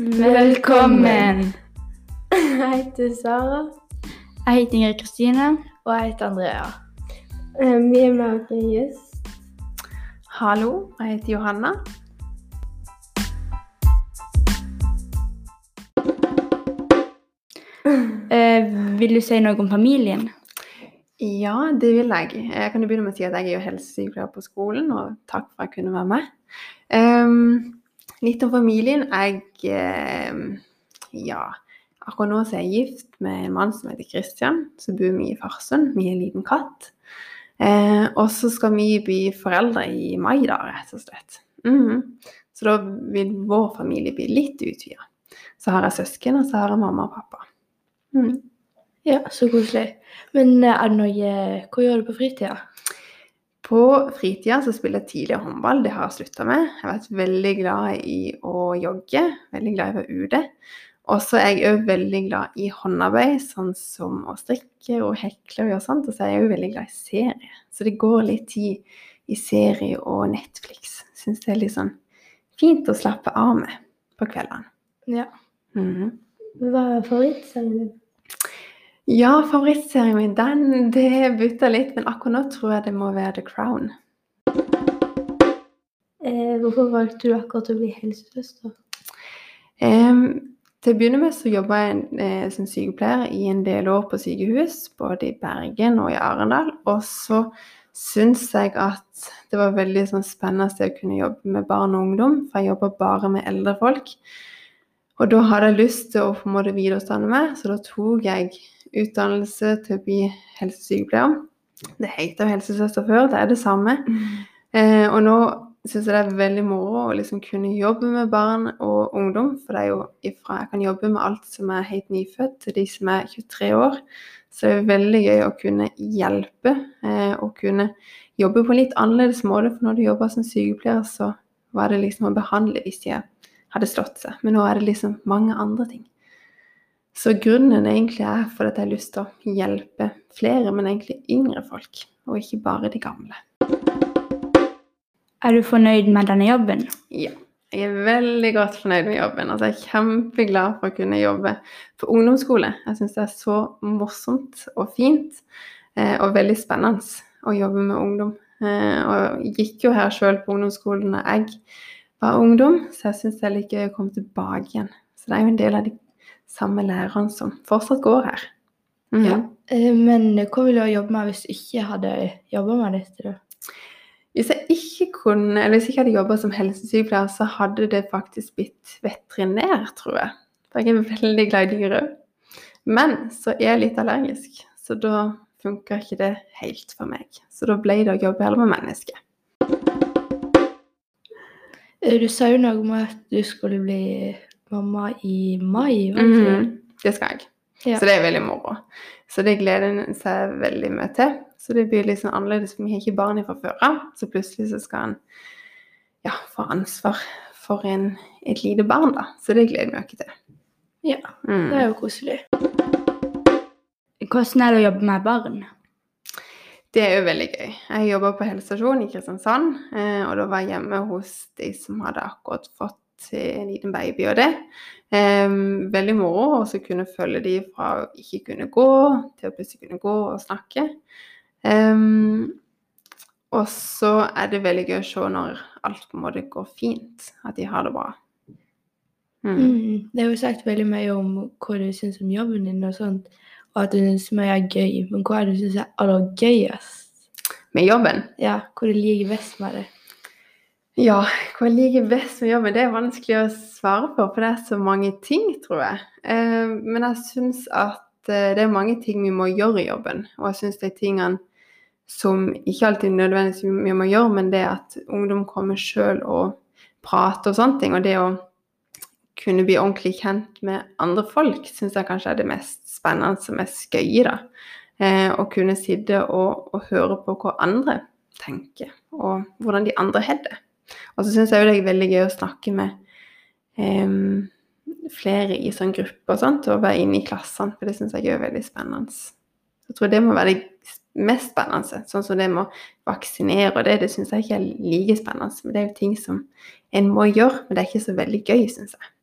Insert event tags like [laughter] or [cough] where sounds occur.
Velkommen! [laughs] Jeg heter Sara, Jeg heter Ingrid Kristine. og jeg heter Andrea. Vi er med og gjest. Hallo, jeg heter Johanna. Uh, [laughs] vil du si noe om familien? Ja, det vil jeg. Jeg kan jo begynne med å si at jeg er jo helsesykepleier på skolen, og takk for at jeg kunne være med. Ehm, litt om familien. Jeg ehm, ja, akkurat nå er jeg gift med en mann som heter Christian. Så bor vi i Farsund. Vi har en liten katt. Eh, og så skal vi bli foreldre i mai, da, rett og slett. Mhm. Så da vil vår familie bli litt utvida. Så har jeg søsken, og så har jeg mamma og pappa. Mm. Ja, så koselig. Men eh, er det noe Hva gjør du på fritida? På fritida så spiller jeg tidligere håndball, det har jeg slutta med. Jeg har vært veldig glad i å jogge, veldig glad i å være ute. Og så er jeg òg veldig glad i håndarbeid, sånn som å strikke og hekle og gjøre sånt. Og så er jeg òg veldig glad i serie. Så det går litt tid i serie og Netflix. Syns det er litt sånn fint å slappe av med på kveldene. Ja. Mhm. Hva er favorittserien din? Ja, favorittserien min, den det bytter litt, men akkurat nå tror jeg det må være The Crown. Eh, hvorfor valgte du akkurat å bli helsesøster? Em, til å begynne med så jobba jeg eh, som sykepleier i en del år på sykehus, både i Bergen og i Arendal. Og så syns jeg at det var veldig sånn, spennende å kunne jobbe med barn og ungdom, for jeg jobber bare med eldre folk. Og da hadde jeg lyst til å på en måte videreutdanne meg, så da tok jeg utdannelse til å bli helsesykepleier. Det heter jo helsesøster før, det er det samme. Eh, og nå syns jeg det er veldig moro å liksom kunne jobbe med barn og ungdom. For det er jo ifra jeg kan jobbe med alt som er helt nyfødt, til de som er 23 år. Så det er veldig gøy å kunne hjelpe eh, og kunne jobbe på en litt annerledes måte. For når du jobber som sykepleier, så var det liksom å behandle hvis de hadde slått seg. Men nå er det liksom mange andre ting. Så grunnen egentlig er for at jeg har lyst til å hjelpe flere, men egentlig yngre folk, og ikke bare de gamle. Er du fornøyd med denne jobben? Ja, jeg er veldig godt fornøyd med jobben. Altså, jeg er kjempeglad for å kunne jobbe på ungdomsskole. Jeg syns det er så morsomt og fint, eh, og veldig spennende å jobbe med ungdom. Eh, og jeg gikk jo her sjøl på ungdomsskolen da jeg var ungdom, så jeg syns det er like gøy å komme tilbake igjen. Så det er jo en del av de samme læreren som fortsatt går her. Mm. Ja. Eh, men hva ville du jobbe med hvis du ikke hadde jobba med dette? da? Hvis jeg ikke kunne, eller hvis jeg ikke hadde jobba som helsesykepleier, så hadde det faktisk blitt veterinær, tror jeg. For jeg er veldig glad i dyr òg. Men så er jeg litt allergisk, så da funka ikke det helt for meg. Så da ble det å jobbe heller med mennesker. Eh, Du sa jo noe om at du skulle bli mamma i mai. det ikke det? Det skal jeg. Ja. Så det er veldig moro. Så det gleder en seg veldig mye til. Så det blir litt sånn annerledes, for vi har ikke barn fra før av. Så plutselig så skal han ja, få ansvar for en, et lite barn, da. Så det gleder vi oss til. Ja, Mm. det er jo koselig. Hvordan er det å jobbe med barn? Det er jo veldig gøy. Jeg jobba på helsestasjonen i Kristiansand, eh, og da var jeg hjemme hos de som hadde akkurat fått en liten baby og det. Um, veldig moro å kunne følge de fra å ikke kunne gå til å plutselig kunne gå og snakke. Um, og så er det veldig gøy å se når alt på en måte går fint, at de har det bra. Mm. Mm. Det er jo sagt veldig mye om hva du syns om jobben din, og sånt, og at du syns mye er gøy. Men hva er det du syns er aller gøyest? Med jobben Ja, hva du liker best med det? Ja, hva jeg liker best med jobben, det er vanskelig å svare på, for det er så mange ting, tror jeg. Eh, men jeg syns at eh, det er mange ting vi må gjøre i jobben. Og jeg syns de tingene som ikke alltid nødvendigvis vi må gjøre, men det at ungdom kommer sjøl og prater og sånne ting, og det å kunne bli ordentlig kjent med andre folk, syns jeg kanskje er det mest spennende og mest gøye, da. Eh, å kunne sitte og, og høre på hva andre tenker, og hvordan de andre har det. Og så syns jeg det er veldig gøy å snakke med um, flere i sånn gruppe og sånt, og være inne i klassene, for det syns jeg er veldig spennende. Jeg tror det må være det mest spennende, sånn som det med å vaksinere og det, det syns jeg ikke er like spennende. Men det er jo ting som en må gjøre, men det er ikke så veldig gøy, syns jeg.